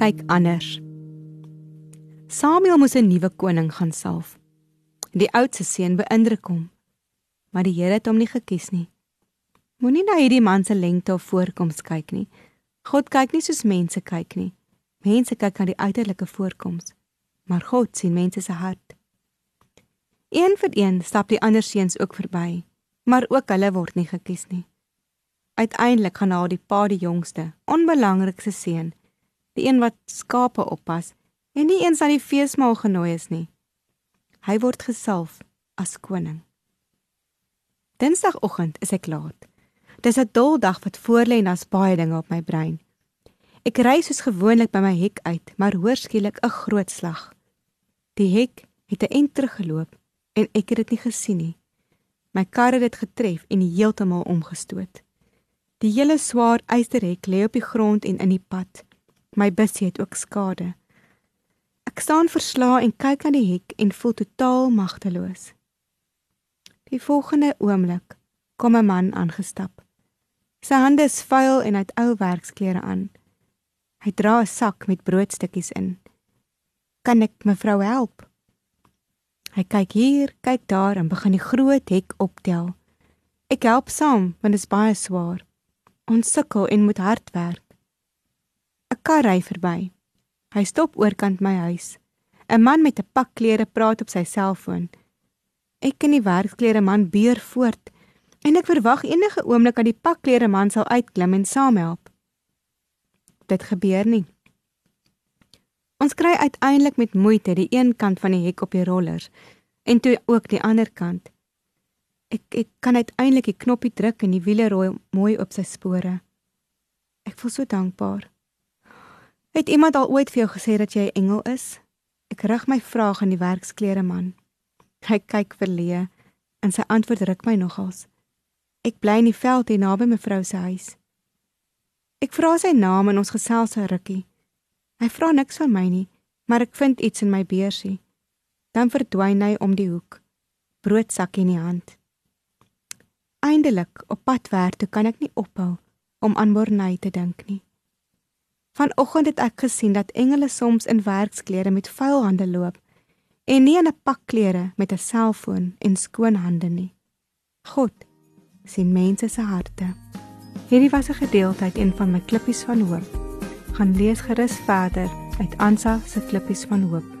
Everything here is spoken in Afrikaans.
Kyk anders. Samuel moes 'n nuwe koning gaan salf. Die oudste seun beïndruk hom, maar die Here het hom nie gekies nie. Moenie na hierdie man se lengte of voorkoms kyk nie. God kyk nie soos mense kyk nie. Mense kyk na die uiterlike voorkoms, maar God sien mense se hart. Een vir een stap die ander seuns ook verby, maar ook hulle word nie gekies nie. Uiteindelik gaan na die pa die jongste, onbelangrikste seun, die een wat skape oppas en nie eens aan die feesmaal genooi is nie. Hy word gesalf as koning. Dinsdagoggend is ek laat. Dis 'n dol dag wat voorlê en daar's baie dinge op my brein. Ek ry soos gewoonlik by my hek uit, maar hoor skielik 'n groot slag. Die hek het 'n ent teruggeloop en ek het dit nie gesien nie. My kar het dit getref en heeltemal omgestoot. Die hele swaar ysterhek lê op die grond en in die pad. My busie het ook skade. Ek staan verslae en kyk aan die hek en voel totaal magteloos. Die volgende oomblik kom 'n man aangestap. Sy hande is vuil en hy het ou werksklere aan. Hy dra 'n sak met broodstukkies in. Kan ek mevrou help? Hy kyk hier, kyk daar en begin die groot hek optel. Ek help saam want dit is baie swaar. Ons sukkel en moet hard werk. 'n Kar ry verby. Hy stop oorkant my huis. 'n Man met 'n pak klere praat op sy selfoon. Ek en die werksklere man beer voort en ek verwag enige oomblik dat die pakklere man sal uitklim en saamhelp. Dit gebeur nie. Ons kry uiteindelik met moeite die een kant van die hek op die rollers en toe ook die ander kant. Ek ek kan uiteindelik die knoppie druk en die wiele rooi mooi op sy spore. Ek voel so dankbaar. Het iemand al ooit vir jou gesê dat jy 'n engel is? Ek rig my vraag aan die werksklere man. Hy kyk verleë en sy antwoord ruk my nogals. Ek bly in die veld hier naby mevrou se huis. Ek vra sy naam en ons gesels 'n rukkie. Hy vra niks van my nie, maar ek vind iets in my beursie. Dan verdwyn hy om die hoek. Broodsak in die hand. Eindelik op pad werk toe kan ek nie ophou om aan Morney te dink nie. Vanoggend het ek gesien dat engele soms in werksklere met vuil hande loop en nie in 'n pak klere met 'n selfoon en skoon hande nie. God sien mense se harte. Hierdie was 'n gedeelte uit een van my klippies van hoop. Gaan lees gerus verder uit Ansa se klippies van hoop.